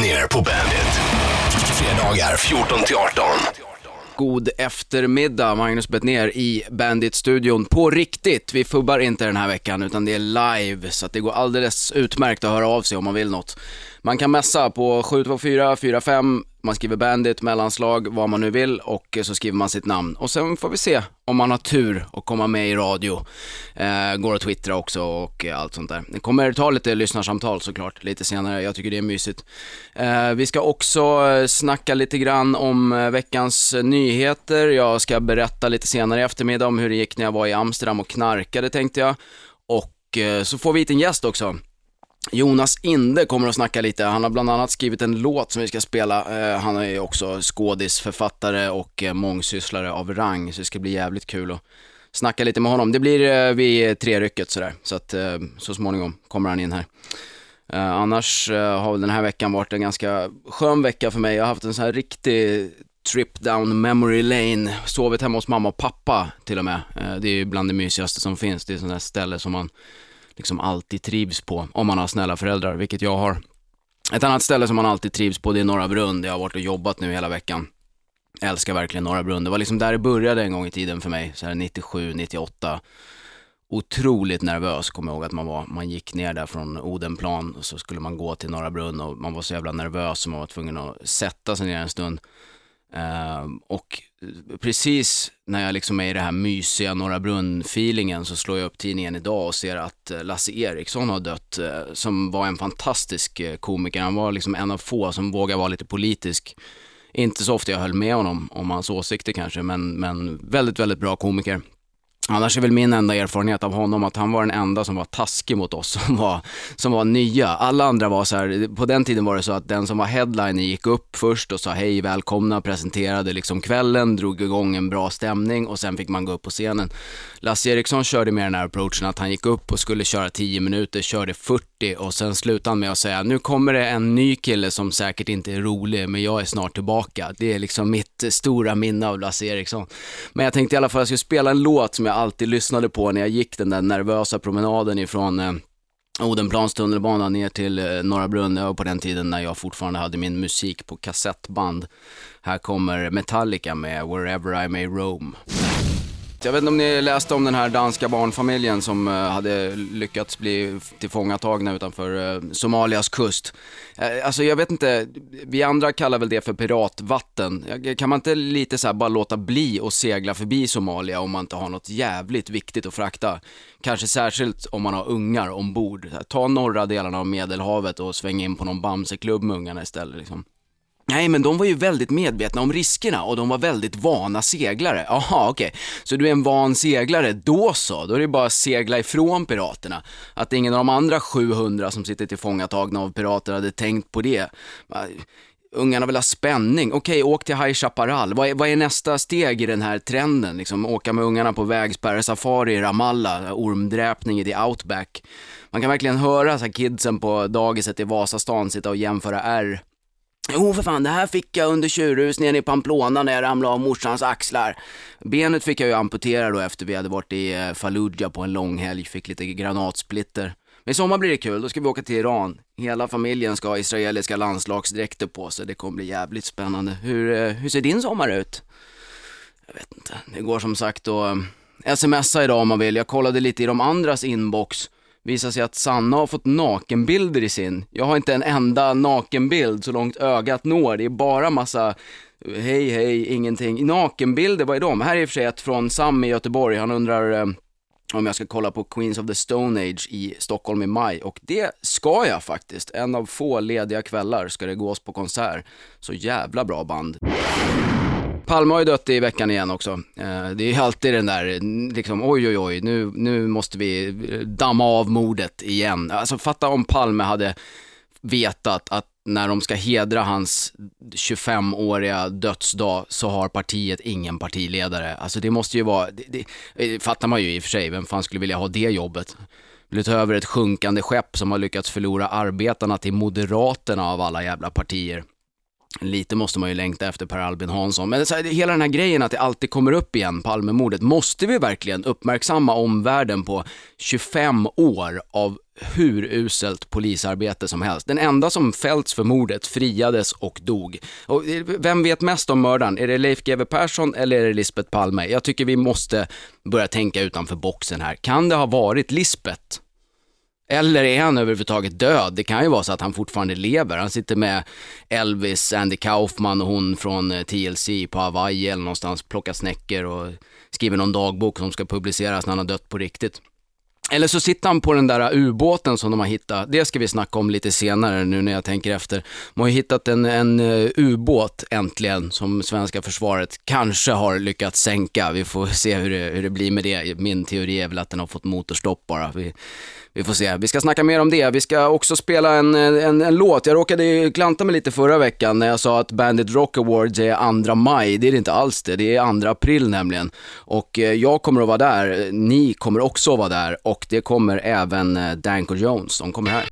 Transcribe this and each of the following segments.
ner på Bandit. Fredagar 14 till 18. God eftermiddag, Magnus Bettner i Bandit-studion. På riktigt, vi fubbar inte den här veckan utan det är live så att det går alldeles utmärkt att höra av sig om man vill något. Man kan messa på 724 45 man skriver Bandit, mellanslag, vad man nu vill och så skriver man sitt namn. Och sen får vi se om man har tur och komma med i radio. Eh, går att twittra också och allt sånt där. Det kommer ta lite lyssnarsamtal såklart lite senare. Jag tycker det är mysigt. Eh, vi ska också eh, snacka lite grann om eh, veckans nyheter. Jag ska berätta lite senare i eftermiddag om hur det gick när jag var i Amsterdam och knarkade tänkte jag. Och eh, så får vi hit en gäst också. Jonas Inde kommer att snacka lite. Han har bland annat skrivit en låt som vi ska spela. Eh, han är också skådis, författare och eh, mångsysslare av rang, så det ska bli jävligt kul att snacka lite med honom. Det blir vid vid trerycket sådär, så att så småningom kommer han in här. annars har väl den här veckan varit en ganska skön vecka för mig. Jag har haft en sån här riktig trip down memory lane, sovit hemma hos mamma och pappa till och med. det är ju bland det mysigaste som finns. Det är sånt där ställe som man liksom alltid trivs på, om man har snälla föräldrar, vilket jag har. Ett annat ställe som man alltid trivs på, det är Norra Brunn, där jag har varit och jobbat nu hela veckan. Jag älskar verkligen Norra Brunn. Det var liksom där det började en gång i tiden för mig, så här 97, 98. Otroligt nervös, kommer jag ihåg att man var. Man gick ner där från Odenplan och så skulle man gå till Norra Brunn och man var så jävla nervös så man var tvungen att sätta sig ner en stund. Um, och eh, precis när jag liksom är i det här mysiga Norra Brunn-feelingen så slår jag upp tidningen idag och ser att eh, Lasse Eriksson har dött, eh, som var en fantastisk komiker. Han var liksom en av få som vågade vara lite politisk. Inte så ofta jag höll med honom om hans åsikter kanske, men, men väldigt, väldigt bra komiker. Annars är väl min enda erfarenhet av honom att han var den enda som var taskig mot oss som var, som var nya. Alla andra var så här, på den tiden var det så att den som var headliner gick upp först och sa hej, välkomna, presenterade liksom kvällen, drog igång en bra stämning och sen fick man gå upp på scenen. Lasse Eriksson körde med den här approachen att han gick upp och skulle köra 10 minuter, körde 40 och sen slutade han med att säga, nu kommer det en ny kille som säkert inte är rolig, men jag är snart tillbaka. Det är liksom mitt stora minne av Lasse Eriksson. Men jag tänkte i alla fall att jag skulle spela en låt som jag alltid lyssnade på när jag gick den där nervösa promenaden ifrån eh, Odenplans tunnelbana ner till eh, Norra Brunn. Det var på den tiden när jag fortfarande hade min musik på kassettband. Här kommer Metallica med Wherever I May Roam. Jag vet inte om ni läste om den här danska barnfamiljen som eh, hade lyckats bli tillfångatagna utanför eh, Somalias kust. Eh, alltså jag vet inte, vi andra kallar väl det för piratvatten. Kan man inte lite så bara låta bli och segla förbi Somalia om man inte har något jävligt viktigt att frakta? Kanske särskilt om man har ungar ombord. Ta norra delarna av Medelhavet och sväng in på någon Bamseklubb med ungarna istället liksom. Nej, men de var ju väldigt medvetna om riskerna och de var väldigt vana seglare. Jaha, okej. Okay. Så du är en van seglare, då så. Då är det bara att segla ifrån piraterna. Att ingen av de andra 700 som sitter tillfångatagna av pirater hade tänkt på det. Ungarna vill ha spänning. Okej, okay, åk till High Chaparral. Vad är, vad är, nästa steg i den här trenden? Liksom, åka med ungarna på vägspärr-safari i Ramallah, ormdräpning i the outback. Man kan verkligen höra så här, kidsen på dagiset i Vasastan sitta och jämföra R Jo för fan, det här fick jag under tjurrusningen i Pamplona när jag ramlade av morsans axlar. Benet fick jag ju amputera då efter vi hade varit i eh, Fallujah på en lång helg, fick lite granatsplitter. Men i sommar blir det kul, då ska vi åka till Iran. Hela familjen ska ha israeliska landslagsdräkter på sig, det kommer bli jävligt spännande. Hur, eh, hur ser din sommar ut? Jag vet inte, det går som sagt att eh, smsa idag om man vill. Jag kollade lite i de andras inbox visar sig att Sanna har fått nakenbilder i sin. Jag har inte en enda nakenbild så långt ögat når. Det är bara massa hej hej, ingenting. Nakenbilder, vad är de? Här är i och för sig ett från Sam i Göteborg. Han undrar eh, om jag ska kolla på Queens of the Stone Age i Stockholm i maj och det ska jag faktiskt. En av få lediga kvällar ska det gås på konsert. Så jävla bra band. Palme har ju dött i veckan igen också. Eh, det är alltid den där, liksom, oj oj oj, nu, nu måste vi damma av mordet igen. Alltså fatta om Palme hade vetat att när de ska hedra hans 25-åriga dödsdag så har partiet ingen partiledare. Alltså det måste ju vara, det, det eh, fattar man ju i och för sig, vem fan skulle vilja ha det jobbet? Vill ta över ett sjunkande skepp som har lyckats förlora arbetarna till Moderaterna av alla jävla partier. Lite måste man ju längta efter Per Albin Hansson, men så här, hela den här grejen att det alltid kommer upp igen, Palmemordet, måste vi verkligen uppmärksamma omvärlden på 25 år av hur uselt polisarbete som helst. Den enda som fällts för mordet friades och dog. Och eh, vem vet mest om mördaren? Är det Leif GW Persson eller är det Lisbeth Palme? Jag tycker vi måste börja tänka utanför boxen här. Kan det ha varit Lisbeth? Eller är han överhuvudtaget död? Det kan ju vara så att han fortfarande lever. Han sitter med Elvis, Andy Kaufman och hon från eh, TLC på Hawaii eller någonstans, plockar snäckor och skriver någon dagbok som ska publiceras när han har dött på riktigt. Eller så sitter han på den där ubåten som de har hittat. Det ska vi snacka om lite senare nu när jag tänker efter. De har ju hittat en, en eh, ubåt äntligen som svenska försvaret kanske har lyckats sänka. Vi får se hur det, hur det blir med det. Min teori är väl att den har fått motorstopp bara. Vi, vi får se. Vi ska snacka mer om det. Vi ska också spela en, en, en låt. Jag råkade klanta mig lite förra veckan när jag sa att Bandit Rock Awards är 2 maj. Det är det inte alls det. Det är 2 april nämligen. Och eh, jag kommer att vara där. Ni kommer också att vara där. Och det kommer även eh, Danko Jones. De kommer här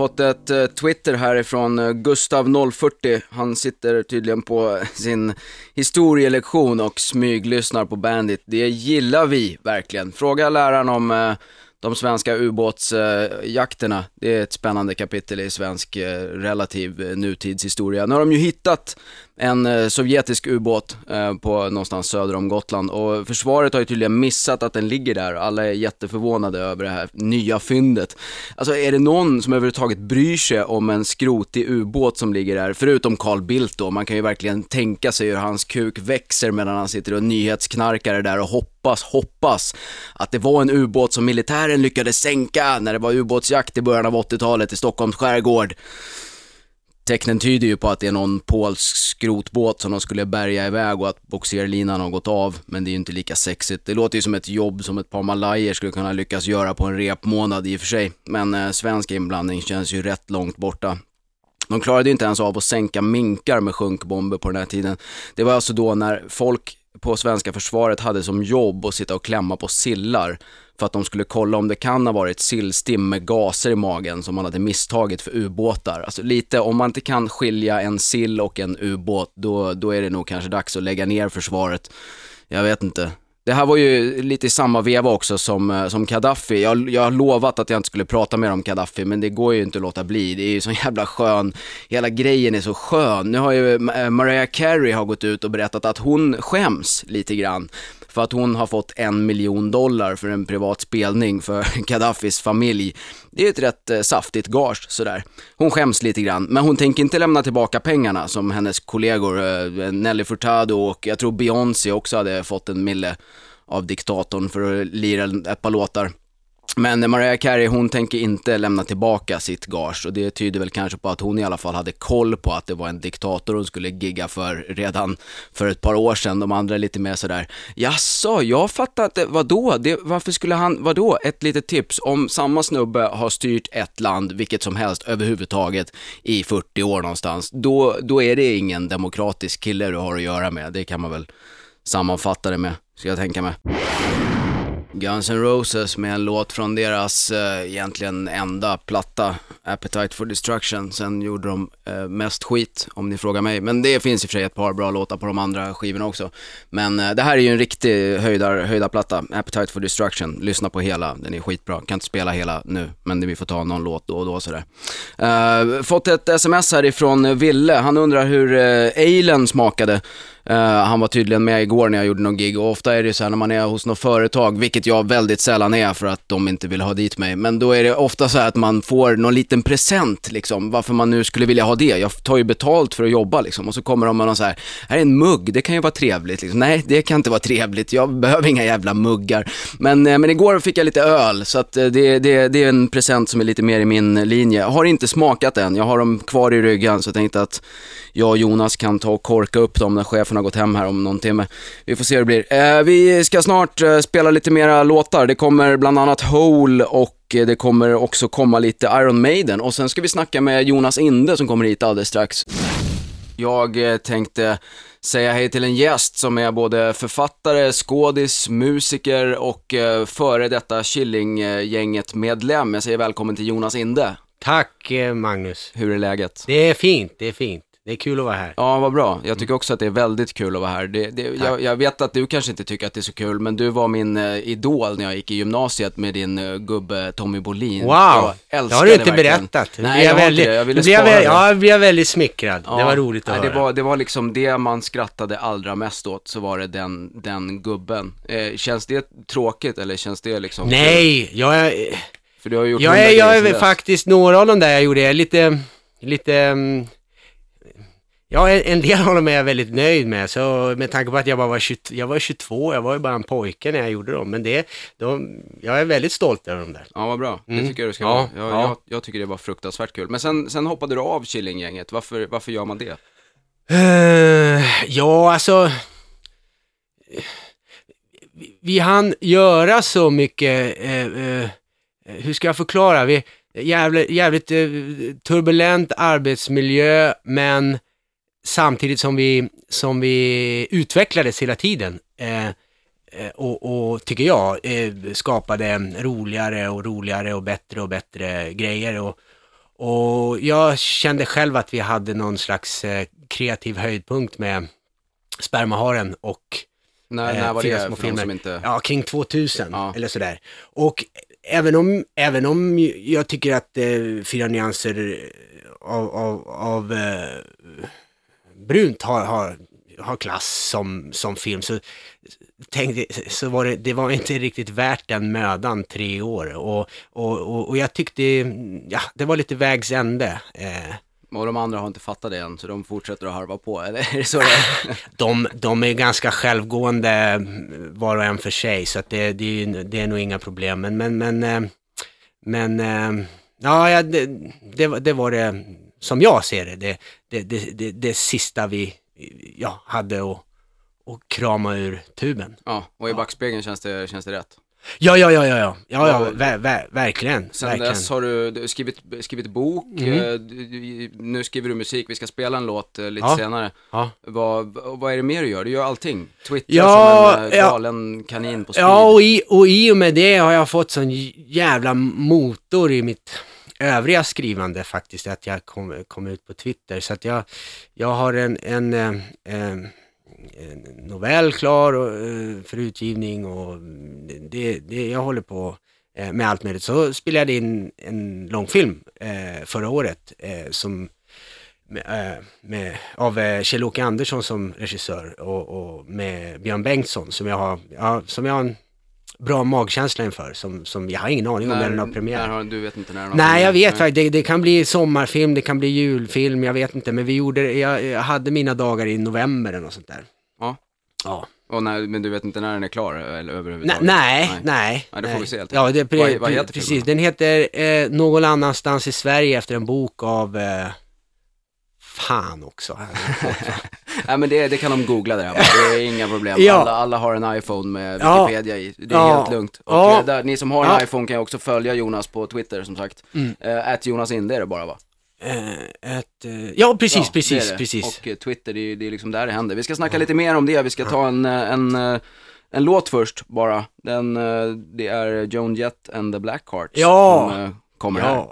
fått ett eh, Twitter härifrån eh, Gustav040. Han sitter tydligen på sin historielektion och smyglyssnar på Bandit. Det gillar vi verkligen. Fråga läraren om eh, de svenska ubåtsjakterna. Det är ett spännande kapitel i svensk eh, relativ eh, nutidshistoria. Nu har de ju hittat en eh, sovjetisk ubåt eh, på någonstans söder om Gotland och försvaret har ju tydligen missat att den ligger där. Alla är jätteförvånade över det här nya fyndet. Alltså är det någon som överhuvudtaget bryr sig om en skrotig ubåt som ligger där, förutom Carl Bildt då, man kan ju verkligen tänka sig hur hans kuk växer medan han sitter och nyhetsknarkar där och hoppas, hoppas att det var en ubåt som militären lyckades sänka när det var ubåtsjakt i början av 80-talet i Stockholms skärgård tecknen tyder ju på att det är någon polsk skrotbåt som de skulle bärga iväg och att boxerlinan har gått av, men det är ju inte lika sexigt. Det låter ju som ett jobb som ett par malajer skulle kunna lyckas göra på en repmånad i och för sig, men eh, svensk inblandning känns ju rätt långt borta. De klarade ju inte ens av att sänka minkar med sjunkbomber på den här tiden. Det var alltså då när folk på svenska försvaret hade som jobb att sitta och klämma på sillar för att de skulle kolla om det kan ha varit sillstim med gaser i magen som man hade misstagit för ubåtar. Alltså lite, om man inte kan skilja en sill och en ubåt, då, då är det nog kanske dags att lägga ner försvaret. Jag vet inte. Det här var ju lite i samma veva också som, eh, som Gaddafi. Jag, jag har lovat att jag inte skulle prata mer om Gaddafi, men det går ju inte att låta bli. Det är ju så jävla skön, hela grejen är så skön. Nu har ju eh, Mariah Carey har gått ut och berättat att hon skäms lite grann för att hon har fått en miljon dollar för en privat spelning för Gaddafis familj. Det är ett rätt eh, saftigt gage sådär. Hon skäms lite grann, men hon tänker inte lämna tillbaka pengarna som hennes kollegor eh, Nelly Furtado och jag tror Beyoncé också hade fått en mille av diktatorn för att lira ett par låtar. Men Mariah Carey, hon tänker inte lämna tillbaka sitt gage. Och det tyder väl kanske på att hon i alla fall hade koll på att det var en diktator hon skulle gigga för redan för ett par år sedan. De andra är lite mer sådär, jaså, jag fattar inte, vadå, det, varför skulle han, vadå, ett litet tips, om samma snubbe har styrt ett land, vilket som helst, överhuvudtaget i 40 år någonstans, då, då är det ingen demokratisk kille du har att göra med, det kan man väl sammanfatta det med, ska jag tänka mig. Guns N' Roses med en låt från deras eh, egentligen enda platta, Appetite for Destruction. Sen gjorde de eh, mest skit, om ni frågar mig. Men det finns i och för sig ett par bra låtar på de andra skivorna också. Men eh, det här är ju en riktig höjdar, höjdarplatta, Appetite for Destruction. Lyssna på hela, den är skitbra. Kan inte spela hela nu, men vi får ta någon låt då och då sådär. Eh, fått ett sms här ifrån Ville, han undrar hur eh, Eilen smakade. Uh, han var tydligen med igår när jag gjorde någon gig och ofta är det ju så här när man är hos något företag, vilket jag väldigt sällan är för att de inte vill ha dit mig, men då är det ofta så här att man får någon liten present liksom, varför man nu skulle vilja ha det. Jag tar ju betalt för att jobba liksom och så kommer de med någon så här, här är en mugg, det kan ju vara trevligt liksom. Nej, det kan inte vara trevligt, jag behöver inga jävla muggar. Men, uh, men igår fick jag lite öl, så att uh, det, det, det är en present som är lite mer i min linje. Jag har inte smakat än, jag har dem kvar i ryggen så jag tänkte att jag och Jonas kan ta och korka upp dem när chefen har gått hem här om någon timme. Vi får se hur det blir. Eh, vi ska snart eh, spela lite mera låtar. Det kommer bland annat Hole och eh, det kommer också komma lite Iron Maiden och sen ska vi snacka med Jonas Inde som kommer hit alldeles strax. Jag eh, tänkte säga hej till en gäst som är både författare, skådis, musiker och eh, före detta Killinggänget-medlem. Jag säger välkommen till Jonas Inde. Tack eh, Magnus. Hur är läget? Det är fint, det är fint. Det är kul att vara här. Ja, vad bra. Jag tycker också att det är väldigt kul att vara här. Det, det, jag, jag vet att du kanske inte tycker att det är så kul, men du var min eh, idol när jag gick i gymnasiet med din eh, gubbe Tommy Bolin. Wow! Jag Det älskade har du inte verkligen. berättat. Nej, jag har väldigt, det. Jag ville jag spara väl- det. Ja, jag blir väldigt smickrad. Ja, Det var roligt att nej, höra. det var, det var liksom det man skrattade allra mest åt, så var det den, den gubben. Eh, känns det tråkigt eller känns det liksom? Nej, jag är, För du har gjort jag är, jag är faktiskt, några av de där jag gjorde, jag är lite, lite, mm, ja en del av dem är jag väldigt nöjd med, så med tanke på att jag bara var 22, jag var 22, jag var ju bara en pojke när jag gjorde dem, men det, de, jag är väldigt stolt över dem där. Ja, vad bra. Det Mm. tycker jag du ska Ja, vara. Jag, ja. jag, jag tycker det var fruktansvärt kul. Men sen, sen hoppade du av Killinggänget. Varför, varför gör man det? Eh, ja, alltså... Vi, vi hann göra så mycket, eh, eh, hur ska jag förklara? Vi, jävligt, jävligt turbulent arbetsmiljö, men samtidigt som vi, som vi utvecklades hela tiden. Eh, eh, och, och, tycker jag, eh, skapade roligare och roligare och bättre och bättre grejer. Och, och jag kände själv att vi hade någon slags eh, kreativ höjdpunkt med Spermaharen och När, Eh, när var det små filmer. som inte... ja, kring 2000 Ja. eller sådär. Och även om, även om jag tycker att eh, Fyra nyanser av, av, av brunt har, har, har klass som, som film så tänkte, så var det, det var inte riktigt värt den mödan tre år och, och, och, och jag tyckte, ja, det var lite vägs ände. Eh, Och de andra har inte fattat det än, så de fortsätter att harva på, eller är det så det är? de, de är ganska självgående var och en för sig så att det, det, är, det är nog inga problem. Men, men, men, eh, men eh, ja, det, det, det var det, som jag ser det, det, det, det, det, det sista vi ja, hade att, att krama ur tuben. Ja, och i backspegeln känns det, känns det rätt. Ja, ja, ja, ja, ja, ja, ja ver, ver, verkligen. Sen verkligen. dess har du, du har skrivit, skrivit bok, Mm. eh, du- nu skriver du musik, vi ska spela en låt eh, lite Ja. senare. Ja. Vad, vad är det mer du gör? Du gör allting. Twittrar Ja, som en eh, galen kanin på speed. Ja, och i, och i och med det har jag fått sån jävla motor i mitt övriga skrivande faktiskt, att jag kom, kom ut på Twitter. Så att jag, jag har en, en, eh, eh, en novell klar eh, för utgivning och det, det, jag håller på med allt möjligt. Så spelade jag in en långfilm förra året som med, med, av Kjell-Åke Andersson som regissör och, och med Björn Bengtsson som jag har, ja, som jag har en bra magkänsla inför. Som, som jag har ingen aning om när den har premiär. har, du vet inte när den har Nej, jag vet faktiskt. Det, det kan bli sommarfilm, det kan bli julfilm, jag vet inte. Men vi gjorde, jag, jag hade mina dagar i november eller något sånt där. Ja. Ja. Och när, men du vet inte när den är klar eller Nej, överhuvudtaget? nej, nej. Nej, det får vi se helt Ja, det, pre, Vad- heter precis. filmen? Den heter eh, Någon annanstans i Sverige efter en bok av eh, Fan också. Nej men det, det kan de googla där, det är inga problem. Ja. Alla, alla har en iPhone med Ja. Wikipedia i, det är Ja. helt lugnt. Och Ja. eh, där, ni som har en Ja. iPhone kan ju också följa Jonas på Twitter som sagt. Mm. Ät Jonas Inde är det bara va? Eh, ett, eh, ja, precis, Ja, det precis, är det. precis. Och Twitter, det är, det är liksom där det händer. Vi ska snacka lite mer om det, vi ska ta en, en, en låt först bara. Den, det är Joan Jett and the Blackhearts Ja. som kommer här.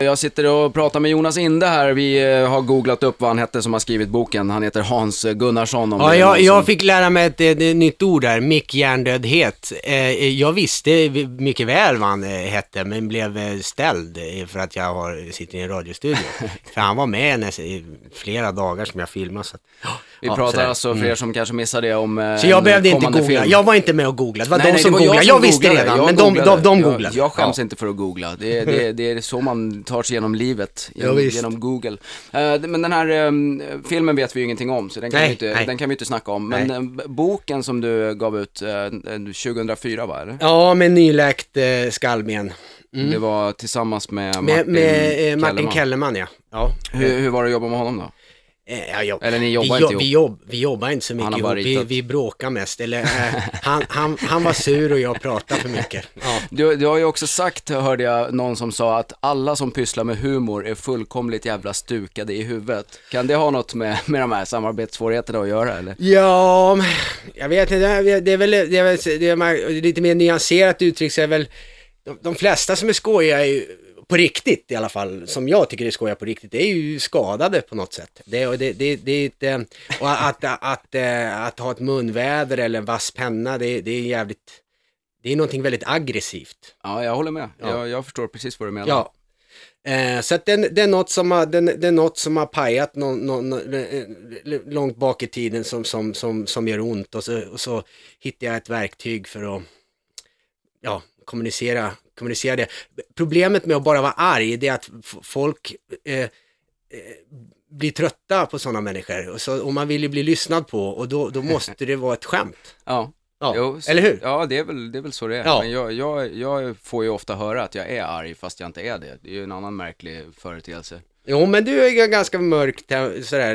Ja. Jag sitter och pratar med Jonas Inde här, vi eh, har googlat upp vad han hette som har skrivit boken. Han heter Hans Gunnarsson om Ja, jag, jag fick lära mig ett, ett, ett nytt ord där, mick-hjärndödhet. Eh, jag visste mycket väl vad han eh, hette, men blev ställd för att jag har, sitter i en radiostudio. för han var med i flera dagar som jag filmade. Så, Vi ja, pratar sådär. alltså, för er som kanske missade det, om eh, så jag behövde inte googla. film. Jag var inte med och googlade. Det var Nej, de nej, som var googlade. jag Jag, som visste googlade. redan, Jag men de, de, de googlade. Jag, jag skäms Ja. inte för att googla. Det, är- det, det är så man tar sig genom livet, genom, visst. genom Google. Eh, men den här eh, filmen vet vi ju ingenting om, så den kan, Nej, vi, inte, nej. den kan vi inte snacka om. Men eh, boken som du gav ut eh, 2004 va, eller? Ja, med nyläkt eh, skallben. Det var tillsammans med Martin Med, med Martin Kellerman. Kellerman, ja. ja. Hur, hur var det att jobba med honom då? Eh, jag, Eller ni jobbar vi, inte ihop? vi, jobb, vi jobbar inte så mycket ihop, vi, vi bråkar mest. Eller, eh, han, han, han var sur och jag pratade för mycket. Ja. Du, du har ju också sagt, hörde jag någon som sa, att alla som pysslar med humor är fullkomligt jävla stukade i huvudet. Kan det ha något med, med de här samarbetssvårigheterna att göra eller? Ja, jag vet inte, det är väl, det är väl det är, lite mer nyanserat uttryck så är väl de, de flesta som är skojiga är ju på riktigt i alla fall, som jag tycker är skoja på riktigt, det är ju skadade på något sätt. Det, det, det, det är inte, och att, att, att, eh, att ha ett munväder eller en vass penna, det, det är jävligt, det är någonting väldigt aggressivt. Ja, jag håller med. Ja. Jag, jag förstår precis vad du menar. Ja. Eh, så att det, det, är något som har, det, det är något som har pajat någon, någon, långt bak i tiden som, som, som, som gör ont och så, och så hittar jag ett verktyg för att ja, kommunicera, kommunicera det. Problemet med att bara vara arg, det är att folk eh, eh, blir trötta på sådana människor. Och, så, och man vill ju bli lyssnad på och då, då måste det vara ett skämt. Ja. Ja, jo, så, eller hur? Ja, det är väl, det är väl så det är. Ja. Men jag, jag, jag får ju ofta höra att jag är arg fast jag inte är det. Det är ju en annan märklig företeelse. Jo, men du är ganska mörk sådär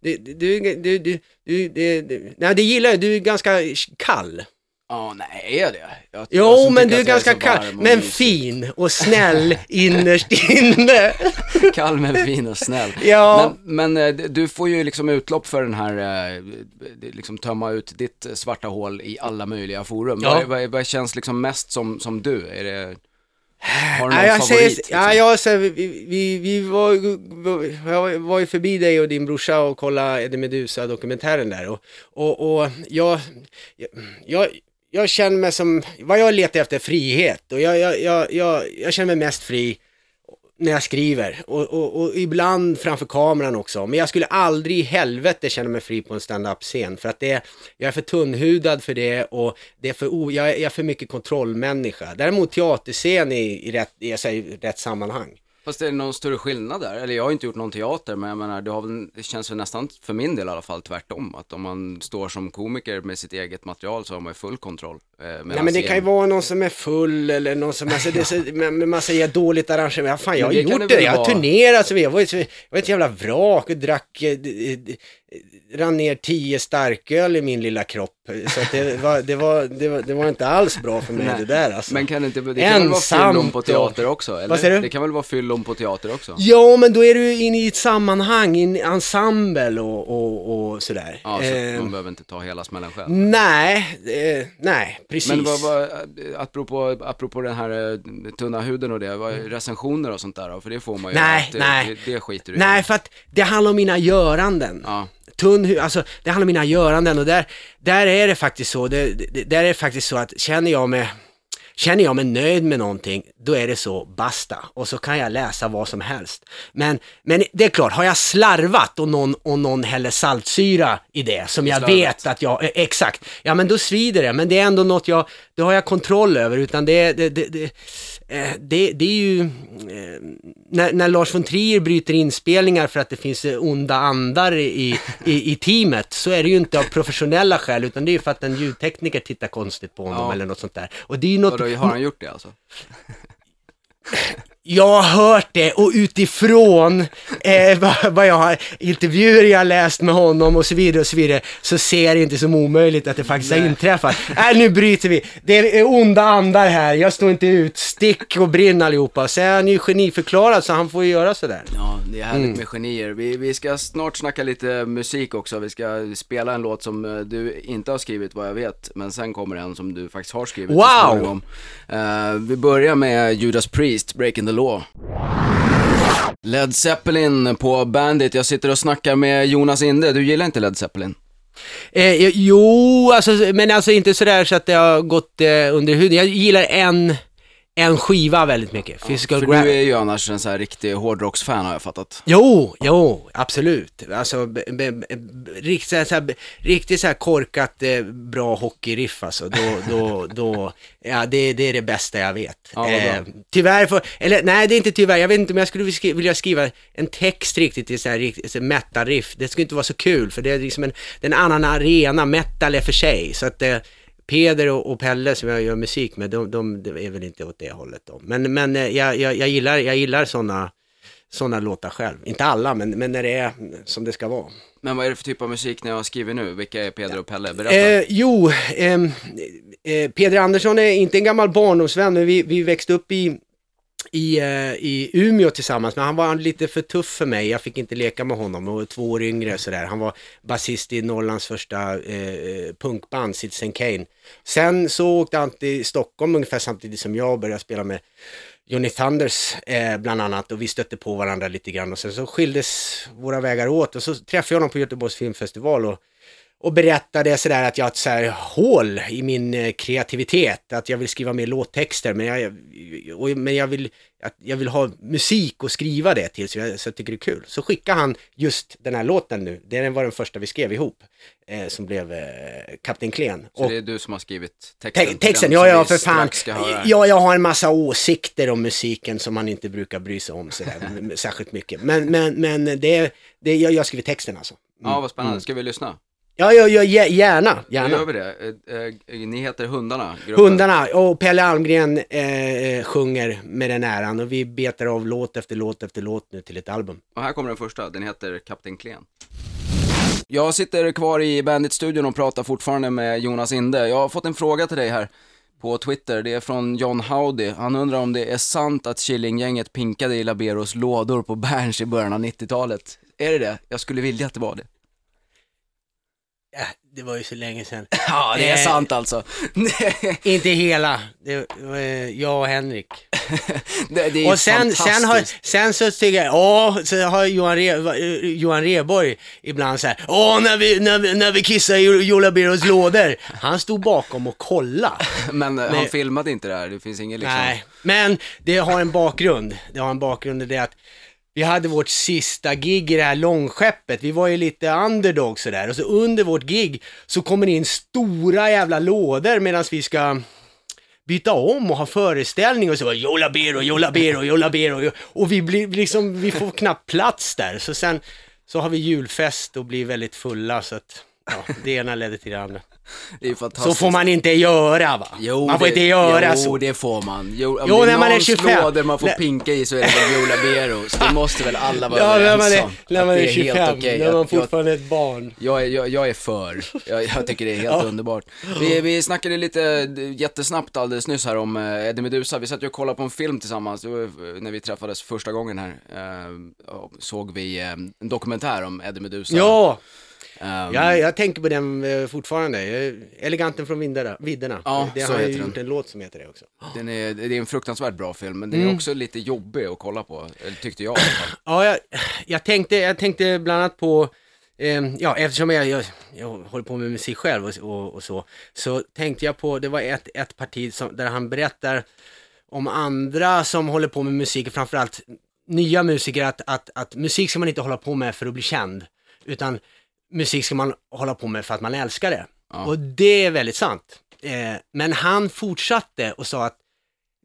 du, du, du, du, du, du, du, nej, det gillar jag. Du är ganska kall. Ja, nej, är jag det? Jag, jag Jo, som men du är jag ganska så kall, men mysig. fin och snäll innerst inne. Kall men fin och snäll. Ja. Men, men eh, du får ju liksom utlopp för den här, eh, liksom tömma ut ditt svarta hål i alla möjliga forum. Ja. Vad, vad, vad känns liksom mest som, som du? Är det, har du någon jag favorit? säger, liksom? ja, jag säger, vi, vi, vi var, jag var ju förbi dig och din brorsa och kollade Eddie Meduza-dokumentären där och, och, och jag, jag, jag känner mig som, vad jag letar efter är frihet och jag, jag, jag, jag, jag känner mig mest fri när jag skriver och, och, och ibland framför kameran också. Men jag skulle aldrig i helvete känna mig fri på en standup-scen för att det, är- jag är för tunnhudad för det och det är för, o, jag, är, jag är för mycket kontrollmänniska. Däremot teaterscen i, i, rätt, i, i rätt sammanhang. Fast är det någon större skillnad där? Eller jag har inte gjort någon teater, men jag menar, det, har väl, det känns väl nästan, för min del i alla fall, tvärtom. Att om man står som komiker med sitt eget material så har man ju full kontroll. Eh, medan men det kan ju scen- vara någon som är full eller någon som, alltså, det så, men, man säger dåligt arrangemang. Fan, jag har gjort det det, jag har turnerat, så jag var, jag var ett jävla vrak och drack, eh, rann ner tio starköl i min lilla kropp. Så det, var, det, var, det, var, det var inte alls bra för mig Nej. det där alltså. Men kan det inte, det kan väl vara Ensamt fyllon på teater också? Eller? Vad säger du? Det kan väl vara fyllon på teater också? Ja, men då är du inne i ett sammanhang, i en ensemble och, och, och sådär. Ja, så Eh, man behöver inte ta hela smällen själv. nej, eh, nej, precis. Men vad, vad, apropå, apropå den här eh, tunna huden och det, vad, Mm. recensioner och sånt där? För det får man ju Nej, alltid, nej. Det, det skiter du i. Nej, för att det handlar om mina göranden. Ja. Tunn alltså det handlar om mina göranden och där, där är det faktiskt så, det, det, där är det faktiskt så att känner jag mig Känner jag mig nöjd med någonting, då är det så, basta. Och så kan jag läsa vad som helst. Men, men det är klart, har jag slarvat och någon, och någon häller saltsyra i det, som jag Slarvat. vet att jag, eh, exakt, ja men då svider det. Men det är ändå något jag, det har jag kontroll över, utan det, det, det, det, eh, det, det är ju, eh, när, när Lars von Trier bryter inspelningar för att det finns eh, onda andar i, i, i teamet, så är det ju inte av professionella skäl, utan det är ju för att en ljudtekniker tittar konstigt på honom Ja. eller något sånt där. Och det är ju något, Vadå, har han gjort det alltså? jag har hört det och utifrån eh, vad, vad jag har, intervjuer jag har läst med honom och så vidare och så vidare, så ser jag det inte som omöjligt att det faktiskt har Nej. inträffat. Nej, nu bryter vi. Det är onda andar här, jag står inte ut, stick och brinn allihopa. Så är han ju geniförklarad så han får ju göra sådär. Ja, det är härligt Mm. med genier. Vi, vi ska snart snacka lite musik också. Vi ska spela en låt som eh, du inte har skrivit vad jag vet, men sen kommer en som du faktiskt har skrivit. Wow! Eh, vi börjar med Judas Priest, Breaking the Law. Led Zeppelin på Bandit. Jag sitter och snackar med Jonas Inde. Du gillar inte Led Zeppelin? Eh, jo, alltså, men alltså inte sådär så att det har gått eh, under huden. Jag gillar en, en skiva väldigt mycket. Physical För Gra- du är ju annars en så här riktig hårdrocksfan har jag fattat. Jo, jo, absolut. Alltså, riktigt, så här, så här, riktigt så här korkat eh, bra hockeyriff alltså. Då, då, då, ja det, det är det bästa jag vet. Ja, eh, tyvärr, får, eller nej det är inte tyvärr, jag vet inte om jag skulle vilja skri- vilja skriva en text riktigt till så här, riktigt, så metal-riff. Det skulle inte vara så kul, för det är liksom en, det är en annan arena, metal är för sig. Så att eh, Peder och, och Pelle som jag gör musik med, de, de, de är väl inte åt det hållet då. Men, men eh, jag, jag, jag gillar, jag gillar sådana sådana låtar själv. Inte alla, men, men när det är som det ska vara. Men vad är det för typ av musik ni har skrivit nu? Vilka är Peder och Pelle? Berätta. Eh, jo, ehm, eh, Peder Andersson är inte en gammal barndomsvän, men vi, vi växte upp i, i, eh, i Umeå tillsammans, men han var lite för tuff för mig. Jag fick inte leka med honom och var två år yngre sådär. Han var basist i Norrlands första eh, punkband, Citizen Kane. Sen så åkte han till Stockholm ungefär samtidigt som jag och började spela med Johnny Thunders eh, bland annat och vi stötte på varandra lite grann och sen så skildes våra vägar åt och så träffade jag honom på Göteborgs filmfestival och, och berättade sådär att jag har ett så här hål i min eh, kreativitet, att jag vill skriva mer låttexter men jag, och, men jag vill, att jag vill ha musik och skriva det till så jag, så jag tycker det är kul. Så skickade han just den här låten nu, det var den första vi skrev ihop, eh, som blev eh, Kapten Klen. Så Och- det är du som har skrivit texten? Te- texten, ja ja för fan. Ja, jag har en massa åsikter om musiken som man inte brukar bry sig om sådär särskilt mycket. Men, men, men det, det, jag, jag skriver texten alltså. Ja, vad spännande. Ska vi lyssna? Ja, ja, ja gä- gärna, Då gör gärna. vi det. Eh, eh, Ni heter Hundarna, gruppen. Hundarna och Pelle Almgren eh, sjunger med den äran och vi betar av låt efter låt efter låt nu till ett album. Och här kommer den första, den heter Kapten Klen. Jag sitter kvar i Bandit-studion och pratar fortfarande med Jonas Inde. Jag har fått en fråga till dig här på Twitter. Det är från John Howdy. Han undrar om det är sant att Killinggänget pinkade i Laberos lådor på Berns i början av 90-talet. Är det det? Jag skulle vilja att det var det. Ja, det var ju så länge sedan. Ja, det är Eh. sant alltså. Inte hela, det var eh, jag och Henrik. det, det är Och sen, sen, har, sen så tycker jag, åh, så har Johan, Re, Johan Reborg ibland så här, åh, när vi, när vi, när vi kissar i Jola Beros lådor. Han stod bakom och kollade. Men eh, han filmade inte det här, det finns ingen liksom... Nej, men det har en bakgrund. Det har en bakgrund i det att vi hade vårt sista gig i det här långskeppet. Vi var ju lite underdog sådär. Och så under vårt gig så kommer det in stora jävla lådor medan vi ska byta om och ha föreställning och så var Jola Bero, Jola Bero, Jola Bero. Och vi blir liksom, vi får knappt plats där. Så sen så har vi julfest och blir väldigt fulla så att ja, det ena ledde till det andra. Det är Så fantastiskt. får man inte göra va? Jo, man får det, inte göra jo, så. det får man. Jo, om Jo, det är när man är någons 25. lådor man får Nej. pinka i så är det Viola Bero. Så det måste väl alla vara Ja, när överens man är, om. när man det är 25, helt okej. när man fortfarande är ett barn. jag, är- jag, jag är för. Jag, jag tycker det är helt underbart. Vi, vi snackade lite jättesnabbt alldeles nyss här om eh, Eddie Meduza. Vi satt ju och kollade på en film tillsammans. När vi träffades första gången här. Ja, såg vi eh, en dokumentär om Eddie Meduza. Ja, Ehm, jag, jag tänker på den eh, fortfarande. Eleganten från vidderna. vidderna. Ja, det så har heter gjort en låt som heter det också. Den är, det är en fruktansvärt bra film, men den Mm. är också lite jobbig att kolla på. Eller tyckte jag i alla fall. Ja, jag, jag, tänkte, jag tänkte bland annat på, eh, ja eftersom jag, jag, jag håller på med musik själv och, och, och så, så tänkte jag på, det var ett, ett parti som, där han berättar om andra som håller på med musik, framförallt nya musiker, att, att, att musik ska man inte hålla på med för att bli känd, utan musik ska man hålla på med för att man älskar det. Ja. Och det är väldigt sant. Eh, men han fortsatte och sa att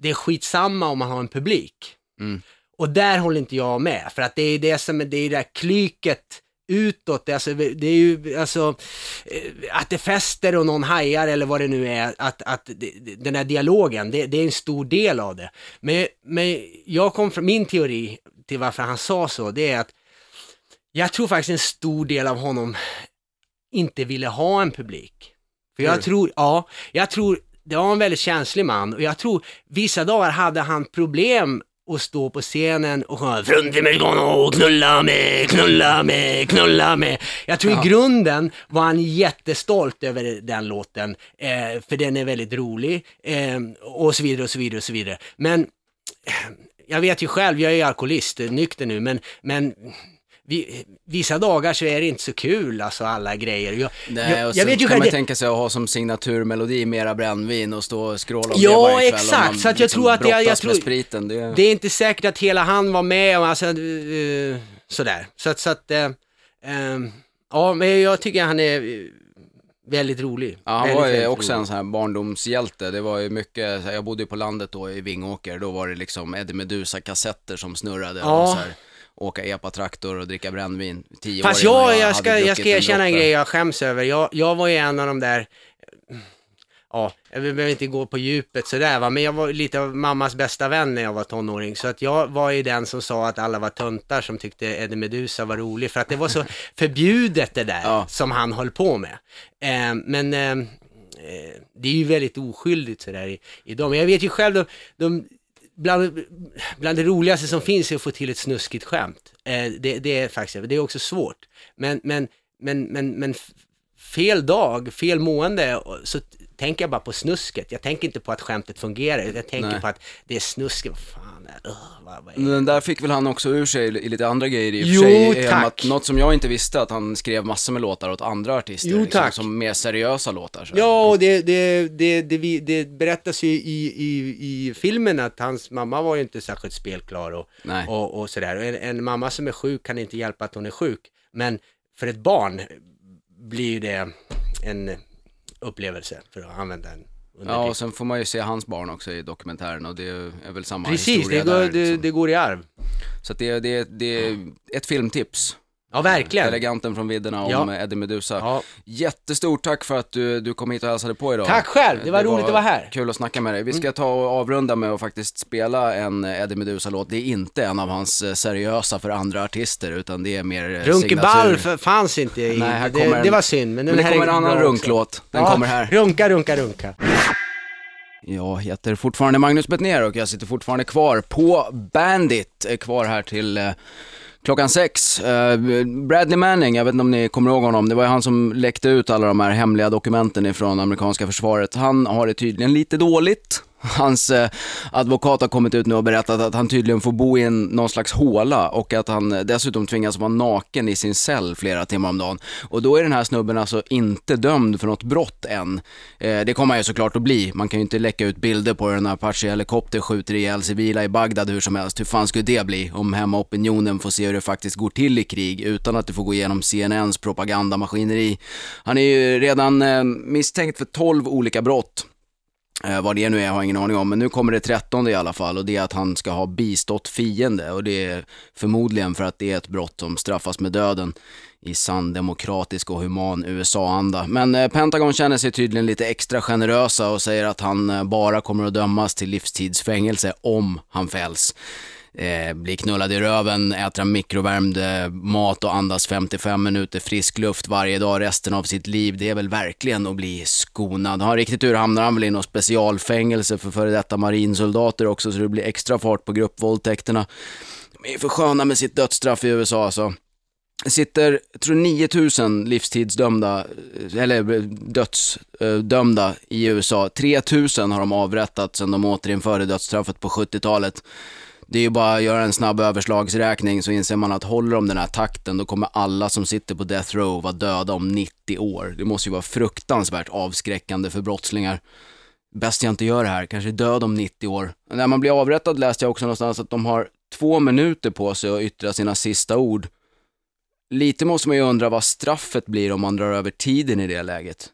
det är skitsamma om man har en publik. Mm. Och där håller inte jag med, för att det är det som är det, är det där klyket utåt, det är alltså, det är ju alltså eh, att det fäster och någon hajar eller vad det nu är, att, att den här dialogen, det, det är en stor del av det. Men, men jag kom från, min teori till varför han sa så, det är att jag tror faktiskt en stor del av honom inte ville ha en publik. För jag Tror ja, jag tror, det var en väldigt känslig man och jag tror vissa dagar hade han problem att stå på scenen och sjunga Fruntimmergono, knulla med, knulla med, knulla med. Jag tror Ja. i grunden var han jättestolt över den låten, eh, för den är väldigt rolig eh, och så vidare och så vidare och så vidare. Men jag vet ju själv, jag är ju alkoholist, nykter nu, men, men vi, vissa dagar så är det inte så kul, alltså alla grejer. Jag, Nej, jag, och jag så vet ju kan man det, tänka sig att ha som signaturmelodi mera brännvin och stå och skråla om det Ja, varje kväll. om exakt, så att jag liksom tror att jag- jag tror- spriten. Det, det är inte säkert att hela han var med, och alltså, eh, sådär. Så att, så att eh, ehm, ja, men jag tycker han är eh, väldigt rolig. Ja, han väldigt, var ju också rolig. en sån här barndomshjälte. Det var ju mycket, så jag bodde ju på landet då i Vingåker, då var det liksom Eddie Meduza-kassetter som snurrade Ja. och så här, åka epa-traktor och dricka brännvin. Tio Fast år jag, jag, hade ska, jag ska erkänna en grej jag skäms över. Jag, jag var ju en av de där, ja, jag behöver inte gå på djupet sådär va, men jag var lite av mammas bästa vän när jag var tonåring. Så att jag var ju den som sa att alla var töntar som tyckte Eddie Meduza var rolig, för att det var så förbjudet det där Ja. som han höll på med. Eh, men eh, eh, det är ju väldigt oskyldigt sådär i, i dem. Men jag vet ju själv, de, de Bland, bland det roligaste som finns är att få till ett snuskigt skämt. Eh, det, det är faktiskt, det är också svårt. Men, men, men, men, men fel dag, fel mående, så tänker jag bara på snusket. Jag tänker inte på att skämtet fungerar, jag tänker Nej. på att det är snusket. Vad fan är, uh, vad, vad är Men Den där fick väl han också ur sig i lite andra grejer i och för Jo, sig. genom tack. Att, något som jag inte visste, att han skrev massor med låtar åt andra artister. Jo, liksom, tack. Som mer seriösa låtar. Så. Ja, och det, det, det, det, det berättas ju i, i, i filmen att hans mamma var ju inte särskilt spelklar och, Nej. och, och sådär. En, en mamma som är sjuk kan inte hjälpa att hon är sjuk. Men för ett barn blir ju det en upplevelse, för att använda en Ja, och sen får man ju se hans barn också i dokumentären och det är väl samma Precis, det historia går, där. det, liksom. det går i arv. Så det, det, det är ett filmtips. Ja, verkligen. Eleganten från vidderna om Ja. Eddie Meduza. Ja. Jättestort tack för att du, du kom hit och hälsade på idag. Tack själv, det var roligt att vara här. Mm. Kul att snacka med dig. Vi ska ta och avrunda med att faktiskt spela en Eddie Meduza-låt. Det är inte en av hans eh, seriösa för andra artister, utan det är mer eh, Runkeball signatur. fanns inte i, Nej, här det, kommer en- det var synd. Men, Men det här kommer en annan runklåt. Den ja, kommer här. Runka, runka, runka. Jag heter fortfarande Magnus Bettner och jag sitter fortfarande kvar på Bandit. Är kvar här till eh, klockan sex. Eh, Bradley Manning, jag vet inte om ni kommer ihåg honom, det var ju han som läckte ut alla de här hemliga dokumenten ifrån amerikanska försvaret. Han har det tydligen lite dåligt. Hans eh, advokat har kommit ut nu och berättat att han tydligen får bo i en, någon slags håla och att han dessutom tvingas vara naken i sin cell flera timmar om dagen. Och då är den här snubben alltså inte dömd för något brott än. Eh, det kommer han ju såklart att bli. Man kan ju inte läcka ut bilder på hur en Apache-helikopter skjuter ihjäl civila i Bagdad hur som helst. Hur fan skulle det bli om hemmaopinionen får se hur det faktiskt går till i krig utan att det får gå igenom CNNs propagandamaskineri. Han är ju redan eh, misstänkt för 12 olika brott. Eh, vad det nu är har jag ingen aning om, men nu kommer det trettonde i alla fall och det är att han ska ha bistått fiende och det är förmodligen för att det är ett brott som straffas med döden i sann demokratisk och human USA-anda. Men eh, Pentagon känner sig tydligen lite extra generösa och säger att han eh, bara kommer att dömas till livstidsfängelse om han fälls. Eh, knullad i röven, äta mikrovärmd eh, mat och andas 55 minuter frisk luft varje dag resten av sitt liv. Det är väl verkligen att bli skonad. Har han riktigt tur hamnar han väl i något specialfängelse för före detta marinsoldater också så det blir extra fart på gruppvåldtäkterna. De är för sköna med sitt dödsstraff i USA alltså. Det sitter, jag tror 9000 livstidsdömda, eh, eller eh, dödsdömda i USA. 3000 har de avrättat sedan de återinförde dödsstraffet på 70-talet. Det är ju bara att göra en snabb överslagsräkning så inser man att håller de den här takten då kommer alla som sitter på death row vara döda om 90 år. Det måste ju vara fruktansvärt avskräckande för brottslingar. Bäst jag inte gör det här, kanske död om 90 år. När man blir avrättad läste jag också någonstans att de har två minuter på sig att yttra sina sista ord. Lite måste man ju undra vad straffet blir om man drar över tiden i det läget.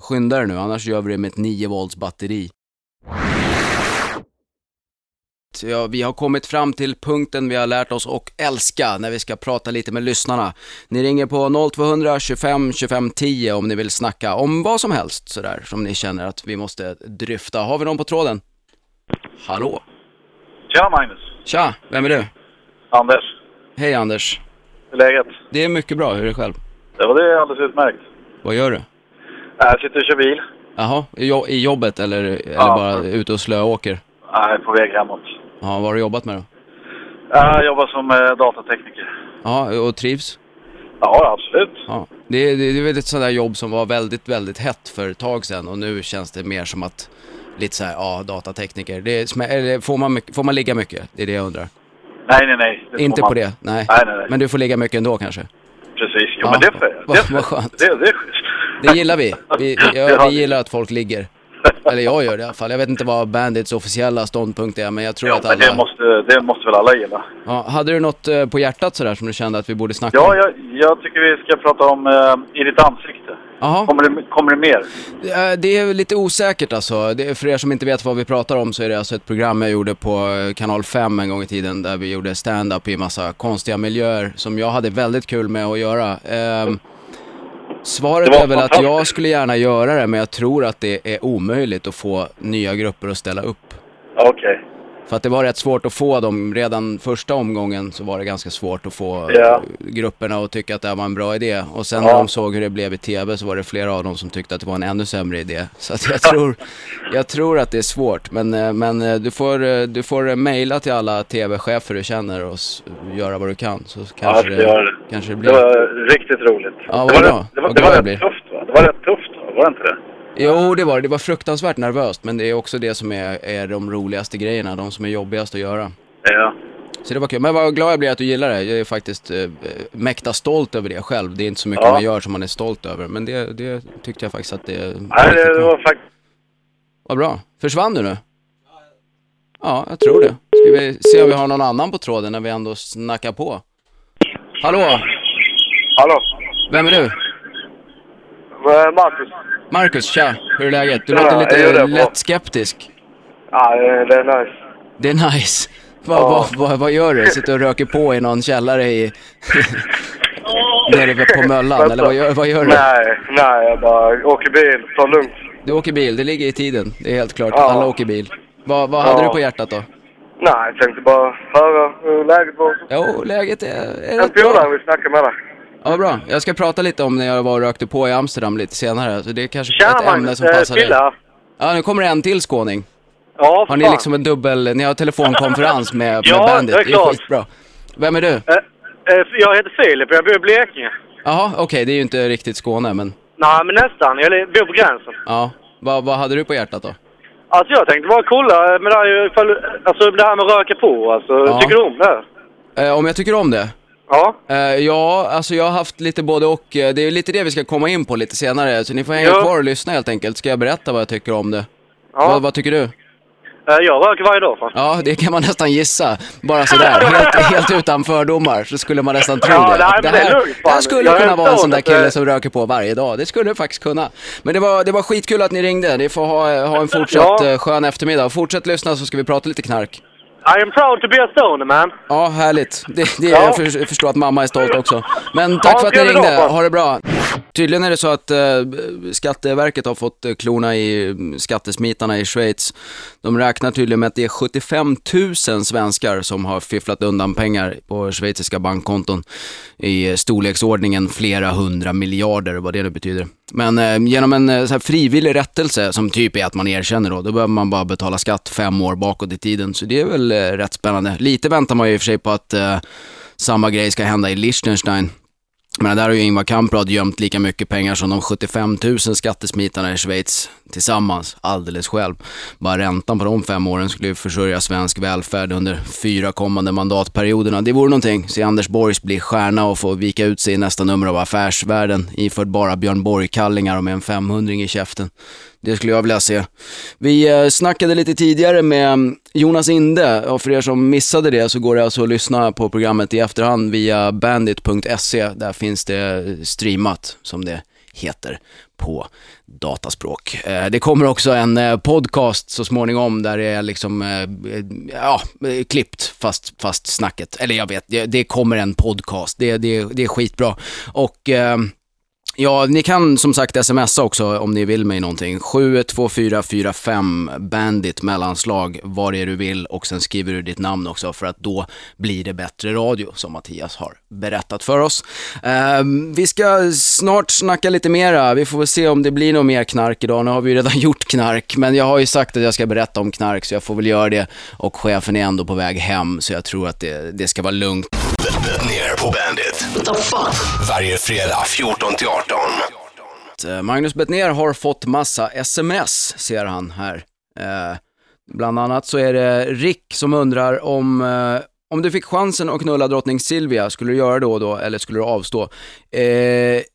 Skynda er nu, annars gör vi det med ett 9 volts batteri. Ja, vi har kommit fram till punkten vi har lärt oss och älska när vi ska prata lite med lyssnarna. Ni ringer på 0200 25 25 10 om ni vill snacka om vad som helst sådär som ni känner att vi måste dryfta. Har vi någon på tråden? Hallå? Tja Magnus! Tja, vem är du? Anders, Hej Anders. hur är läget? Det är mycket bra, hur är det själv? Ja, det är alldeles utmärkt. Vad gör du? Jag sitter och kör bil. Jaha, i jobbet eller, eller Ja. bara ute och slöåker? Jag är på väg hemåt. Ja, vad har du jobbat med då? Jag jobbar som eh, datatekniker. Ja, och trivs? Ja, absolut. Ja. Det, är- det, det är väl ett sådant där jobb som var väldigt, väldigt hett för ett tag sedan och nu känns det mer som att lite så här, ja, datatekniker. Det är, eller får, man mycket, får man ligga mycket? Det är det jag undrar. Nej, nej, nej. Det får Inte man- på det? Nej. Nej, nej, nej. Men du får ligga mycket ändå kanske? Precis. Jo, Ja, men det får jag. vad- Det vad skönt. Det, det är schysst. Det gillar vi. Vi, Det ja, vi gillar att folk ligger. Eller jag gör det i alla fall. Jag vet inte vad Bandits officiella ståndpunkt är, men jag tror Ja, att alla... det måste, det måste väl alla gilla. Ja, hade du något eh, på hjärtat sådär som du kände att vi borde snacka Ja, om? jag, jag tycker vi ska prata om eh, I ditt ansikte. Jaha. Kommer det, kommer det mer? Eh, Det är lite osäkert alltså. Det, för er som inte vet vad vi pratar om så är det alltså ett program jag gjorde på eh, kanal 5 en gång i tiden där vi gjorde stand-up i massa konstiga miljöer som jag hade väldigt kul med att göra. Ehm, svaret är väl att jag skulle gärna göra det men jag tror att det är omöjligt att få nya grupper att ställa upp. Okej. För att det var rätt svårt att få dem, redan första omgången så var det ganska svårt att få Ja. grupperna att tycka att det här var en bra idé. Och sen Ja. när de såg hur det blev i tv så var det flera av dem som tyckte att det var en ännu sämre idé. Så att jag tror, jag tror att det är svårt. Men, eh, men eh, du får, eh, du får mejla till alla tv-chefer du känner och göra vad du kan. Så Ja, kanske, göra det, det. kanske det Det blir. var riktigt roligt. Ja, vad det var, bra. rätt- det var, det var glad jag rätt tufft va? Det Det var rätt tufft, var det inte det? Jo, det var det. Det var fruktansvärt nervöst, men det är också det som är, är de roligaste grejerna, de som är jobbigast att göra. Ja. Så det var kul. Men vad glad jag blir att du gillar det. Jag är faktiskt eh, mäkta stolt över det själv. Det är inte så mycket Ja. man gör som man är stolt över, men det, det tyckte jag faktiskt att det Nej, det bra. var faktiskt... Vad bra. Försvann du nu? Ja, jag tror det. Ska vi se om vi har någon annan på tråden när vi ändå snackar på. Hallå? Hallå? Vem är du? Marcus? Marcus, tja. Hur är läget? Du låter lite lätt skeptisk. Ja, det är nice. Det är nice. Vad, Ja. vad, vad, vad gör du? Sitter och röker på i någon källare i... nere på Möllan, eller vad gör, vad gör du? Nej, nej, jag bara åker bil, det lugnt. Du åker bil, det ligger i tiden. Det är helt klart. Ja. Alla åker bil. Vad, vad hade Ja. du på hjärtat då? Nej, jag tänkte bara höra hur läget var. Jo, läget är, är En rätt bra. polare vill snacka med dig. Ja, bra. Jag ska prata lite om när jag var och rökte på i Amsterdam lite senare. Så det är kanske Tjena ett ämne som eh, passar dig. Ja, nu kommer det en till skåning. Ja, Har ni fan. liksom en dubbel, ni har telefonkonferens med, med Ja, Bandit? det är Det är klart. skitbra. Vem är du? Eh, eh, Jag heter Filip, jag bor i Blekinge. Jaha, okej, det är ju inte riktigt Skåne, men Nej, men nästan. Jag bor på gränsen. ja. Vad, vad hade du på hjärtat då? Alltså jag tänkte bara kolla med det här, ifall, alltså det här med röka på. Alltså, Ja. Tycker du om det? Eh, om jag tycker om det? Ja. Eh, ja, alltså jag har haft lite både och. Eh, Det är lite det vi ska komma in på lite senare, så ni får hänga Ja. kvar och lyssna helt enkelt. Ska jag berätta vad jag tycker om det? ja. Vad, vad tycker du? Eh, Jag röker varje dag fan. Ja, det kan man nästan gissa. Bara sådär, helt, helt utan fördomar, så skulle man nästan tro Ja, det. det är här, lugnt, det här fan. skulle Jag är kunna vara en sån där kille eh, som röker på varje dag. Det skulle det faktiskt kunna. Men det var, det var skitkul att ni ringde. Ni får ha, ha en fortsatt Ja. eh, skön eftermiddag. Fortsätt lyssna så ska vi prata lite knark. I am proud to be a stoner man. Ja, härligt. Det, det, Ja. Jag för- förstår att mamma är stolt också. Men tack Ja, för att ni ringde. Ha det bra. Tydligen är det så att eh, Skatteverket har fått eh, klorna i mm, skattesmitarna i Schweiz. De räknar tydligen med att det är 75 000 svenskar som har fifflat undan pengar på schweiziska bankkonton i eh, storleksordningen flera hundra miljarder, vad det nu betyder. Men eh, genom en eh, så här frivillig rättelse, som typ är att man erkänner då, då behöver man bara betala skatt fem år bakåt i tiden. Så det är väl eh, rätt spännande. Lite väntar man ju i och för sig på att eh, samma grej ska hända i Liechtenstein. Men där har ju Ingvar Kamprad gömt lika mycket pengar som de 75 000 skattesmitarna i Schweiz tillsammans, alldeles själv. Bara räntan på de fem åren skulle ju försörja svensk välfärd under fyra kommande mandatperioderna. Det vore någonting. Se Anders Borgs bli stjärna och få vika ut sig i nästa nummer av Affärsvärlden iförd bara Björn Borg-kallingar och med en 500 i käften. Det skulle jag vilja se. Vi eh, snackade lite tidigare med mm, Jonas Inde och för er som missade det så går det alltså att lyssna på programmet i efterhand via bandit.se. Där finns det eh, streamat, som det heter på dataspråk. Eh, det kommer också en podcast så småningom där det är liksom, ja, klippt fast, fast snacket. Eller jag vet, det, kommer en podcast. Det, det, det är skitbra. Och Ja, ni kan som sagt smsa också om ni vill mig någonting. 72445 bandit mellanslag vad det är du vill och sen skriver du ditt namn också för att då blir det bättre radio som Mattias har berättat för oss. Eh, vi ska snart snacka lite mera. Vi får väl se om det blir något mer knark idag. Nu har vi ju redan gjort knark, men jag har ju sagt att jag ska berätta om knark så jag får väl göra det. Och chefen är ändå på väg hem så jag tror att det, det ska vara lugnt. Ner på Bandit. What the fuck? Varje fredag 14 till 18. Eh, Magnus Bettner har fått massa sms, ser han här. Eh, bland annat så är det Rick som undrar om, eh, om du fick chansen att knulla drottning Silvia, skulle du göra det då och då eller skulle du avstå? Eh,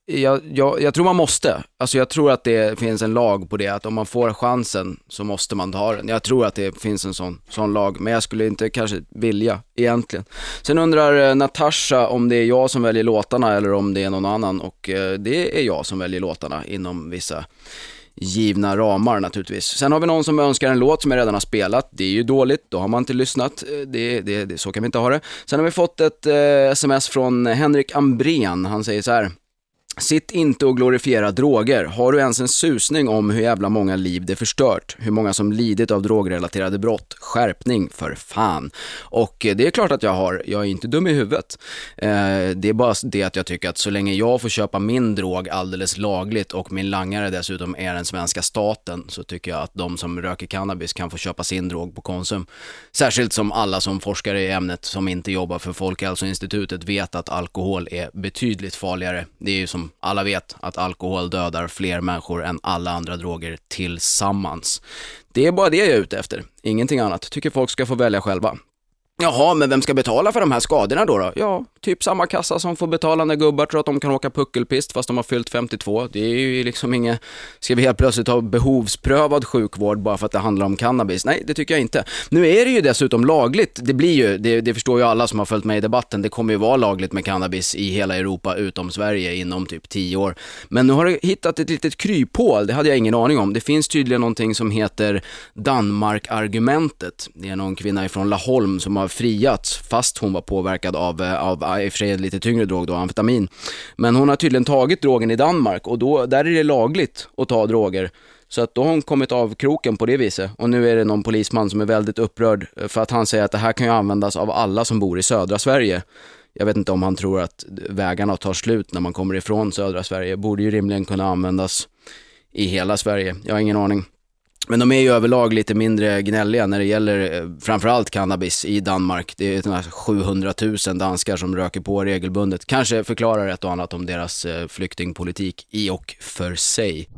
jag, jag, jag tror man måste. Alltså jag tror att det finns en lag på det, att om man får chansen så måste man ta den. Jag tror att det finns en sån, sån lag, men jag skulle inte kanske vilja egentligen. Sen undrar eh, Natasha om det är jag som väljer låtarna eller om det är någon annan och eh, det är jag som väljer låtarna inom vissa givna ramar naturligtvis. Sen har vi någon som önskar en låt som jag redan har spelat. Det är ju dåligt, då har man inte lyssnat. Eh, det, det, det, så kan vi inte ha det. Sen har vi fått ett eh, sms från Henrik Ambrén. Han säger så här. Sitt inte och glorifiera droger. Har du ens en susning om hur jävla många liv det förstört? Hur många som lidit av drogrelaterade brott? Skärpning för fan. Och eh, det är klart att jag har. Jag är inte dum i huvudet. Eh, det är bara det att jag tycker att så länge jag får köpa min drog alldeles lagligt och min langare dessutom är den svenska staten så tycker jag att de som röker cannabis kan få köpa sin drog på Konsum. Särskilt som alla som forskar i ämnet som inte jobbar för Folkhälsoinstitutet alltså vet att alkohol är betydligt farligare. Det är ju som som alla vet att alkohol dödar fler människor än alla andra droger tillsammans. Det är bara det jag är ute efter, ingenting annat. Tycker folk ska få välja själva. Jaha, men vem ska betala för de här skadorna då? då? Ja, typ samma kassa som får betala när gubbar tror att de kan åka puckelpist fast de har fyllt 52. Det är ju liksom inget, ska vi helt plötsligt ha behovsprövad sjukvård bara för att det handlar om cannabis? Nej, det tycker jag inte. Nu är det ju dessutom lagligt, det blir ju, det, det förstår ju alla som har följt med i debatten, det kommer ju vara lagligt med cannabis i hela Europa utom Sverige inom typ 10 år. Men nu har det hittat ett litet kryphål, det hade jag ingen aning om. Det finns tydligen någonting som heter Danmark-argumentet. Det är någon kvinna ifrån Laholm som har friats fast hon var påverkad av, eh, av i och för sig lite tyngre drog då, amfetamin. Men hon har tydligen tagit drogen i Danmark och då, där är det lagligt att ta droger. Så att då har hon kommit av kroken på det viset och nu är det någon polisman som är väldigt upprörd för att han säger att det här kan ju användas av alla som bor i södra Sverige. Jag vet inte om han tror att vägarna tar slut när man kommer ifrån södra Sverige. Borde ju rimligen kunna användas i hela Sverige. Jag har ingen aning. Men de är ju överlag lite mindre gnälliga när det gäller eh, framförallt cannabis i Danmark. Det är 700 000 danskar som röker på regelbundet. Kanske förklarar ett och annat om deras eh, flyktingpolitik i och för sig.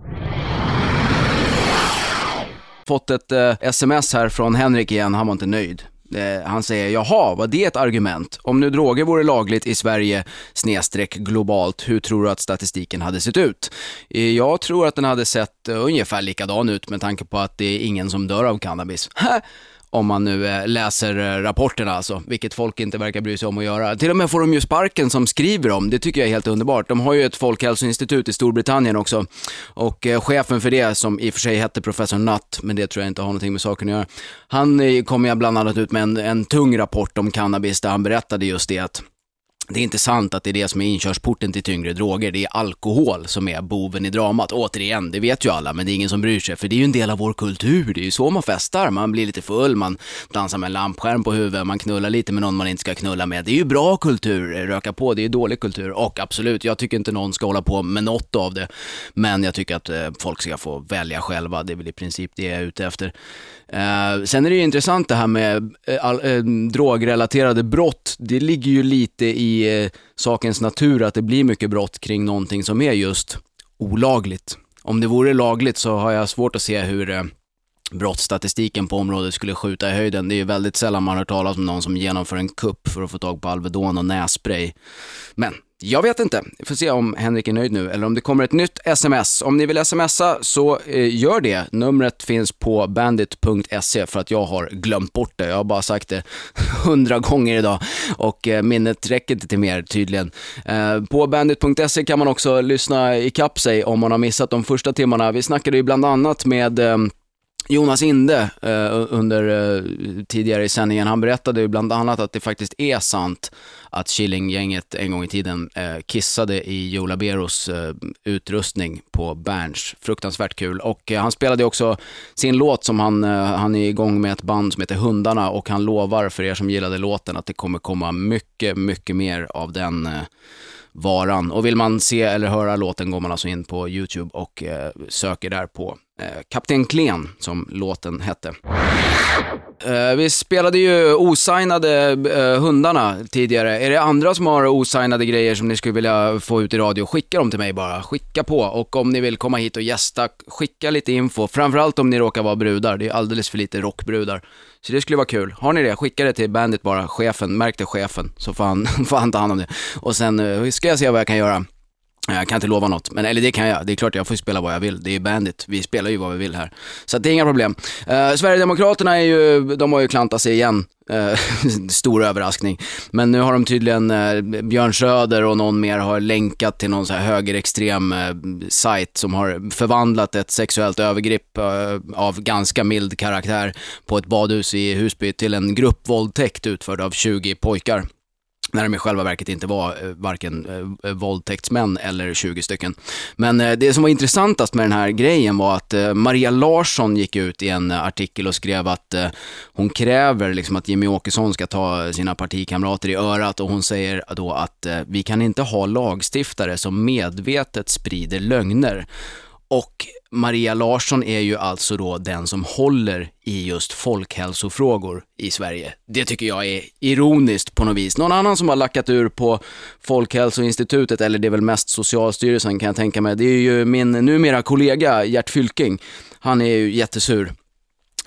Fått ett eh, sms här från Henrik igen, han var inte nöjd. Eh, han säger, jaha, var det ett argument? Om nu droger vore lagligt i Sverige snedstreck globalt, hur tror du att statistiken hade sett ut? Eh, jag tror att den hade sett eh, ungefär likadan ut med tanke på att det är ingen som dör av cannabis. om man nu eh, läser eh, rapporterna alltså, vilket folk inte verkar bry sig om att göra. Till och med får de ju sparken som skriver om, det tycker jag är helt underbart. De har ju ett folkhälsoinstitut i Storbritannien också och eh, chefen för det, som i och för sig hette professor Nutt, men det tror jag inte har någonting med saken att göra. Han kom ju bland annat ut med en, en tung rapport om cannabis där han berättade just det att det är inte sant att det är det som är inkörsporten till tyngre droger. Det är alkohol som är boven i dramat. Återigen, det vet ju alla, men det är ingen som bryr sig. För det är ju en del av vår kultur. Det är ju så man festar. Man blir lite full, man dansar med en lampskärm på huvudet, man knullar lite med någon man inte ska knulla med. Det är ju bra kultur. Eh, röka på, det är ju dålig kultur. Och absolut, jag tycker inte någon ska hålla på med något av det. Men jag tycker att eh, folk ska få välja själva. Det är väl i princip det jag är ute efter. Eh, sen är det ju intressant det här med eh, all, eh, drogrelaterade brott. Det ligger ju lite i eh, sakens natur att det blir mycket brott kring någonting som är just olagligt. Om det vore lagligt så har jag svårt att se hur eh, brottsstatistiken på området skulle skjuta i höjden. Det är ju väldigt sällan man hör talas om någon som genomför en kupp för att få tag på Alvedon och nässpray. Men jag vet inte. Vi får se om Henrik är nöjd nu eller om det kommer ett nytt sms. Om ni vill smsa så eh, gör det. Numret finns på bandit.se för att jag har glömt bort det. Jag har bara sagt det hundra gånger idag och eh, minnet räcker inte till mer tydligen. Eh, på bandit.se kan man också lyssna i sig om man har missat de första timmarna. Vi snackade ju bland annat med ehm, Jonas Inde eh, under eh, tidigare i sändningen, han berättade ju bland annat att det faktiskt är sant att Killinggänget en gång i tiden eh, kissade i Joe Laberos eh, utrustning på Berns. Fruktansvärt kul. Och eh, han spelade också sin låt som han, eh, han är igång med ett band som heter Hundarna och han lovar för er som gillade låten att det kommer komma mycket, mycket mer av den eh, varan. Och vill man se eller höra låten går man alltså in på YouTube och eh, söker där på Eh, Kapten Klen, som låten hette. Eh, vi spelade ju osignade eh, hundarna tidigare. Är det andra som har osignade grejer som ni skulle vilja få ut i radio, skicka dem till mig bara. Skicka på. Och om ni vill komma hit och gästa, skicka lite info. Framförallt om ni råkar vara brudar. Det är alldeles för lite rockbrudar. Så det skulle vara kul. Har ni det, skicka det till Bandit bara, chefen, märk det chefen, så får han, får han ta hand om det. Och sen ska jag se vad jag kan göra. Eh, jag kan inte lova något, men eller det kan jag. Det är klart jag får spela vad jag vill. Det är Bandit. Vi spelar ju vad vi vill här. Så det är inga problem. Uh, Sverigedemokraterna är ju, de har ju klantat sig igen. Uh, stor överraskning. Men nu har de tydligen, uh, Björn Söder och någon mer har länkat till någon så här högerextrem uh, sajt som har förvandlat ett sexuellt övergrepp av ganska mild karaktär på ett badhus i Husby till en gruppvåldtäkt utförd av 20 pojkar när de i själva verket inte var eh, varken eh, våldtäktsmän eller 20 stycken. Men eh, det som var intressantast med den här grejen var att eh, Maria Larsson gick ut i en eh, artikel och skrev att eh, hon kräver liksom att Jimmy Åkesson ska ta sina partikamrater i örat och hon säger då att eh, vi kan inte ha lagstiftare som medvetet sprider lögner. Och Maria Larsson är ju alltså då den som håller i just folkhälsofrågor i Sverige. Det tycker jag är ironiskt på något vis. Någon annan som har lackat ur på Folkhälsoinstitutet, eller det är väl mest Socialstyrelsen kan jag tänka mig, det är ju min numera kollega Gert Fylking. Han är ju jättesur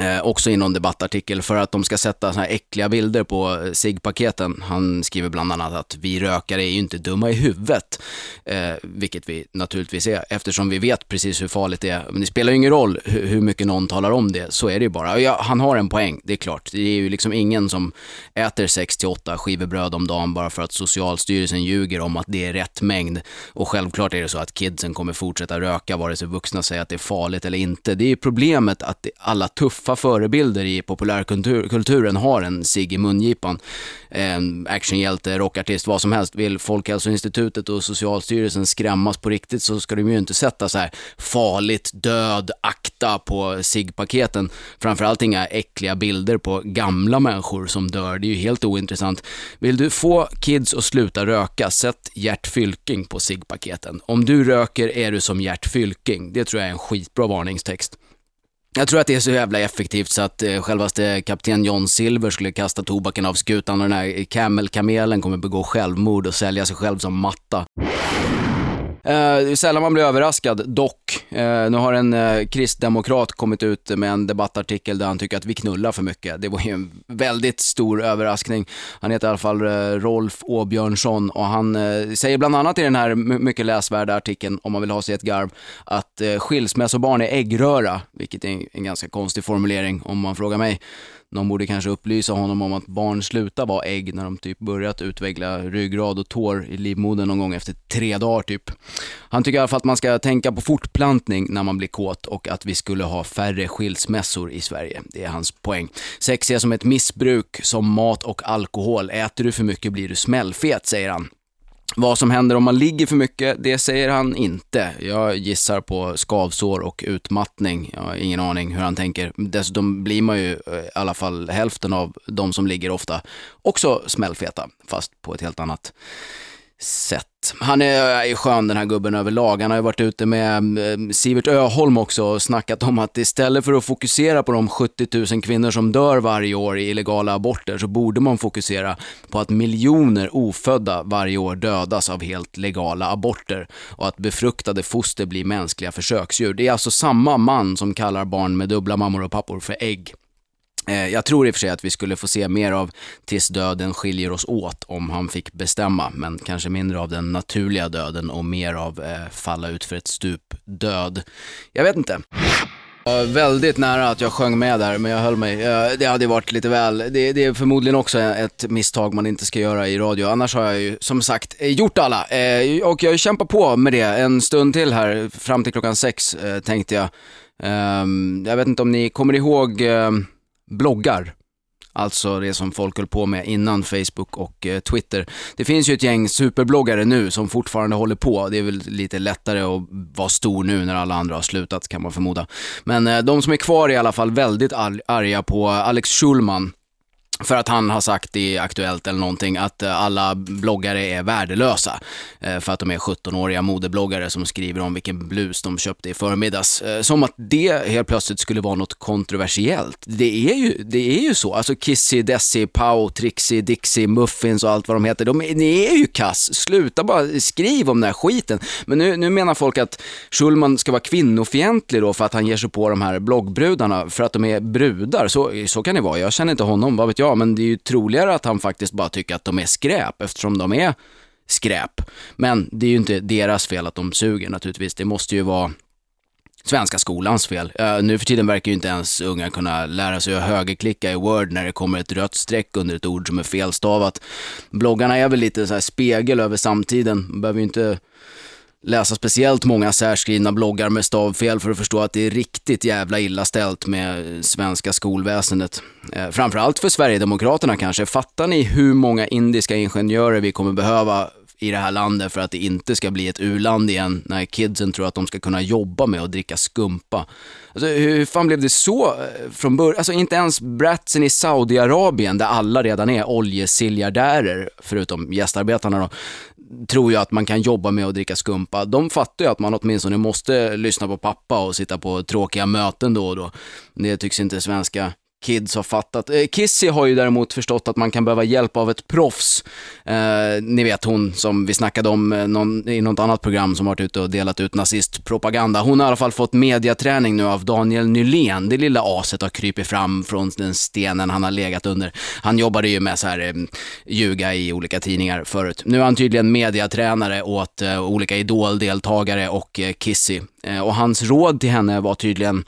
Eh, också i någon debattartikel för att de ska sätta såna här äckliga bilder på eh, SIG-paketen. Han skriver bland annat att vi rökare är ju inte dumma i huvudet, eh, vilket vi naturligtvis är eftersom vi vet precis hur farligt det är. Men det spelar ju ingen roll hur, hur mycket någon talar om det, så är det ju bara. Ja, han har en poäng, det är klart. Det är ju liksom ingen som äter 6 8 skivor bröd om dagen bara för att Socialstyrelsen ljuger om att det är rätt mängd. Och självklart är det så att kidsen kommer fortsätta röka vare sig vuxna säger att det är farligt eller inte. Det är problemet att alla tuffa tuffa förebilder i populärkulturen har en cigg i mungipan. En actionhjälte, rockartist, vad som helst. Vill Folkhälsoinstitutet och Socialstyrelsen skrämmas på riktigt så ska de ju inte sätta så här farligt, död, akta på ciggpaketen. Framförallt inga äckliga bilder på gamla människor som dör. Det är ju helt ointressant. Vill du få kids att sluta röka, sätt Gert Fylking på ciggpaketen. Om du röker är du som Gert Fylking. Det tror jag är en skitbra varningstext. Jag tror att det är så jävla effektivt så att eh, självaste kapten John Silver skulle kasta tobaken av skutan och den här Camel-kamelen kommer begå självmord och sälja sig själv som matta. Eh, det är sällan man blir överraskad, dock. Eh, nu har en eh, kristdemokrat kommit ut med en debattartikel där han tycker att vi knullar för mycket. Det var ju en väldigt stor överraskning. Han heter i alla fall eh, Rolf Åbjörnsson och han eh, säger bland annat i den här mycket läsvärda artikeln, om man vill ha sig ett garv, att eh, skilsmässobarn är äggröra, vilket är en, en ganska konstig formulering om man frågar mig. Någon borde kanske upplysa honom om att barn slutar vara ägg när de typ börjat utveckla ryggrad och tår i livmodern någon gång efter tre dagar typ. Han tycker i alla fall att man ska tänka på fortplantning när man blir kåt och att vi skulle ha färre skilsmässor i Sverige. Det är hans poäng. Sex är som ett missbruk, som mat och alkohol. Äter du för mycket blir du smällfet, säger han. Vad som händer om man ligger för mycket, det säger han inte. Jag gissar på skavsår och utmattning. Jag har ingen aning hur han tänker. Dessutom blir man ju eh, i alla fall hälften av de som ligger ofta också smällfeta, fast på ett helt annat sätt. Han är, ju skön den här gubben överlag. Han har ju varit ute med eh, Sivert Öholm också och snackat om att istället för att fokusera på de 70 000 kvinnor som dör varje år i illegala aborter så borde man fokusera på att miljoner ofödda varje år dödas av helt legala aborter och att befruktade foster blir mänskliga försöksdjur. Det är alltså samma man som kallar barn med dubbla mammor och pappor för ägg. Eh, jag tror i och för sig att vi skulle få se mer av Tills döden skiljer oss åt om han fick bestämma, men kanske mindre av den naturliga döden och mer av eh, falla ut för ett stup död. Jag vet inte. Jag väldigt nära att jag sjöng med där, men jag höll mig. Eh, det hade varit lite väl. Det, det, är förmodligen också ett misstag man inte ska göra i radio. Annars har jag ju som sagt eh, gjort alla. Och jag kämpar på med det en stund till här, fram till klockan sex tänkte jag. Ehm, jag vet inte om ni kommer ihåg ehm, bloggar. Alltså det som folk höll på med innan Facebook och eh, Twitter. Det finns ju ett gäng superbloggare nu som fortfarande håller på. Det är väl lite lättare att vara stor nu när alla andra har slutat kan man förmoda. Men eh, de som är kvar är i alla fall väldigt arga på Alex Schulman för att han har sagt i Aktuellt eller någonting att eh, alla bloggare är värdelösa. Eh, för att de är 17-åriga modebloggare som skriver om vilken blus de köpte i förmiddags. Eh, som att det helt plötsligt skulle vara något kontroversiellt. Det är ju, det är ju så. Alltså Kissy, Dessy, Pau, Trixie, Dixie, Muffins och allt vad de heter. De, ni är ju kass. Sluta bara skriv om den här skiten. Men nu, nu menar folk att Schulman ska vara kvinnofientlig då för att han ger sig på de här bloggbrudarna för att de är brudar. Så, så kan det vara. Jag känner inte honom, vad vet jag men det är ju troligare att han faktiskt bara tycker att de är skräp eftersom de är skräp. Men det är ju inte deras fel att de suger naturligtvis. Det måste ju vara svenska skolans fel. Uh, nu för tiden verkar ju inte ens unga kunna lära sig att högerklicka i Word när det kommer ett rött streck under ett ord som är felstavat. Bloggarna är väl lite så här spegel över samtiden. Behöver ju inte läsa speciellt många särskrivna bloggar med stavfel för att förstå att det är riktigt jävla illa ställt med svenska skolväsendet. Eh, framförallt för Sverigedemokraterna kanske. Fattar ni hur många indiska ingenjörer vi kommer behöva i det här landet för att det inte ska bli ett u-land igen när kidsen tror att de ska kunna jobba med att dricka skumpa. Alltså, hur fan blev det så eh, från början? Alltså inte ens bratsen i Saudiarabien, där alla redan är oljesiljardärer, förutom gästarbetarna då, tror ju att man kan jobba med att dricka skumpa. De fattar ju att man åtminstone måste lyssna på pappa och sitta på tråkiga möten då och då. Det tycks inte svenska kids har fattat. Eh, Kissy har ju däremot förstått att man kan behöva hjälp av ett proffs. Eh, ni vet hon som vi snackade om eh, någon, i något annat program som varit ute och delat ut nazistpropaganda. Hon har i alla fall fått mediaträning nu av Daniel Nylén. Det lilla aset har krypit fram från den stenen han har legat under. Han jobbade ju med så här eh, ljuga i olika tidningar förut. Nu är han tydligen mediatränare åt eh, olika idoldeltagare och eh, Kissy. Eh, och hans råd till henne var tydligen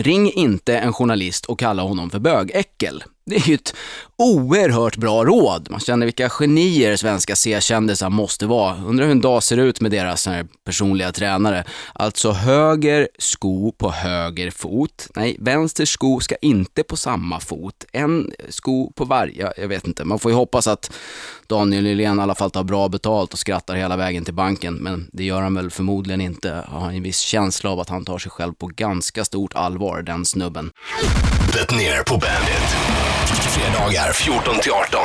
Ring inte en journalist och kalla honom för bögäckel. Det är ju ett oerhört bra råd. Man känner vilka genier svenska C-kändisar måste vara. Undrar hur en dag ser ut med deras eh, personliga tränare. Alltså höger sko på höger fot. Nej, vänster sko ska inte på samma fot. En sko på varje. Jag vet inte. Man får ju hoppas att Daniel Nylén i alla fall tar bra betalt och skrattar hela vägen till banken. Men det gör han väl förmodligen inte. Jag har en viss känsla av att han tar sig själv på ganska stort allvar, den snubben. Det ner på Bandit. Fredagar 14 till 18.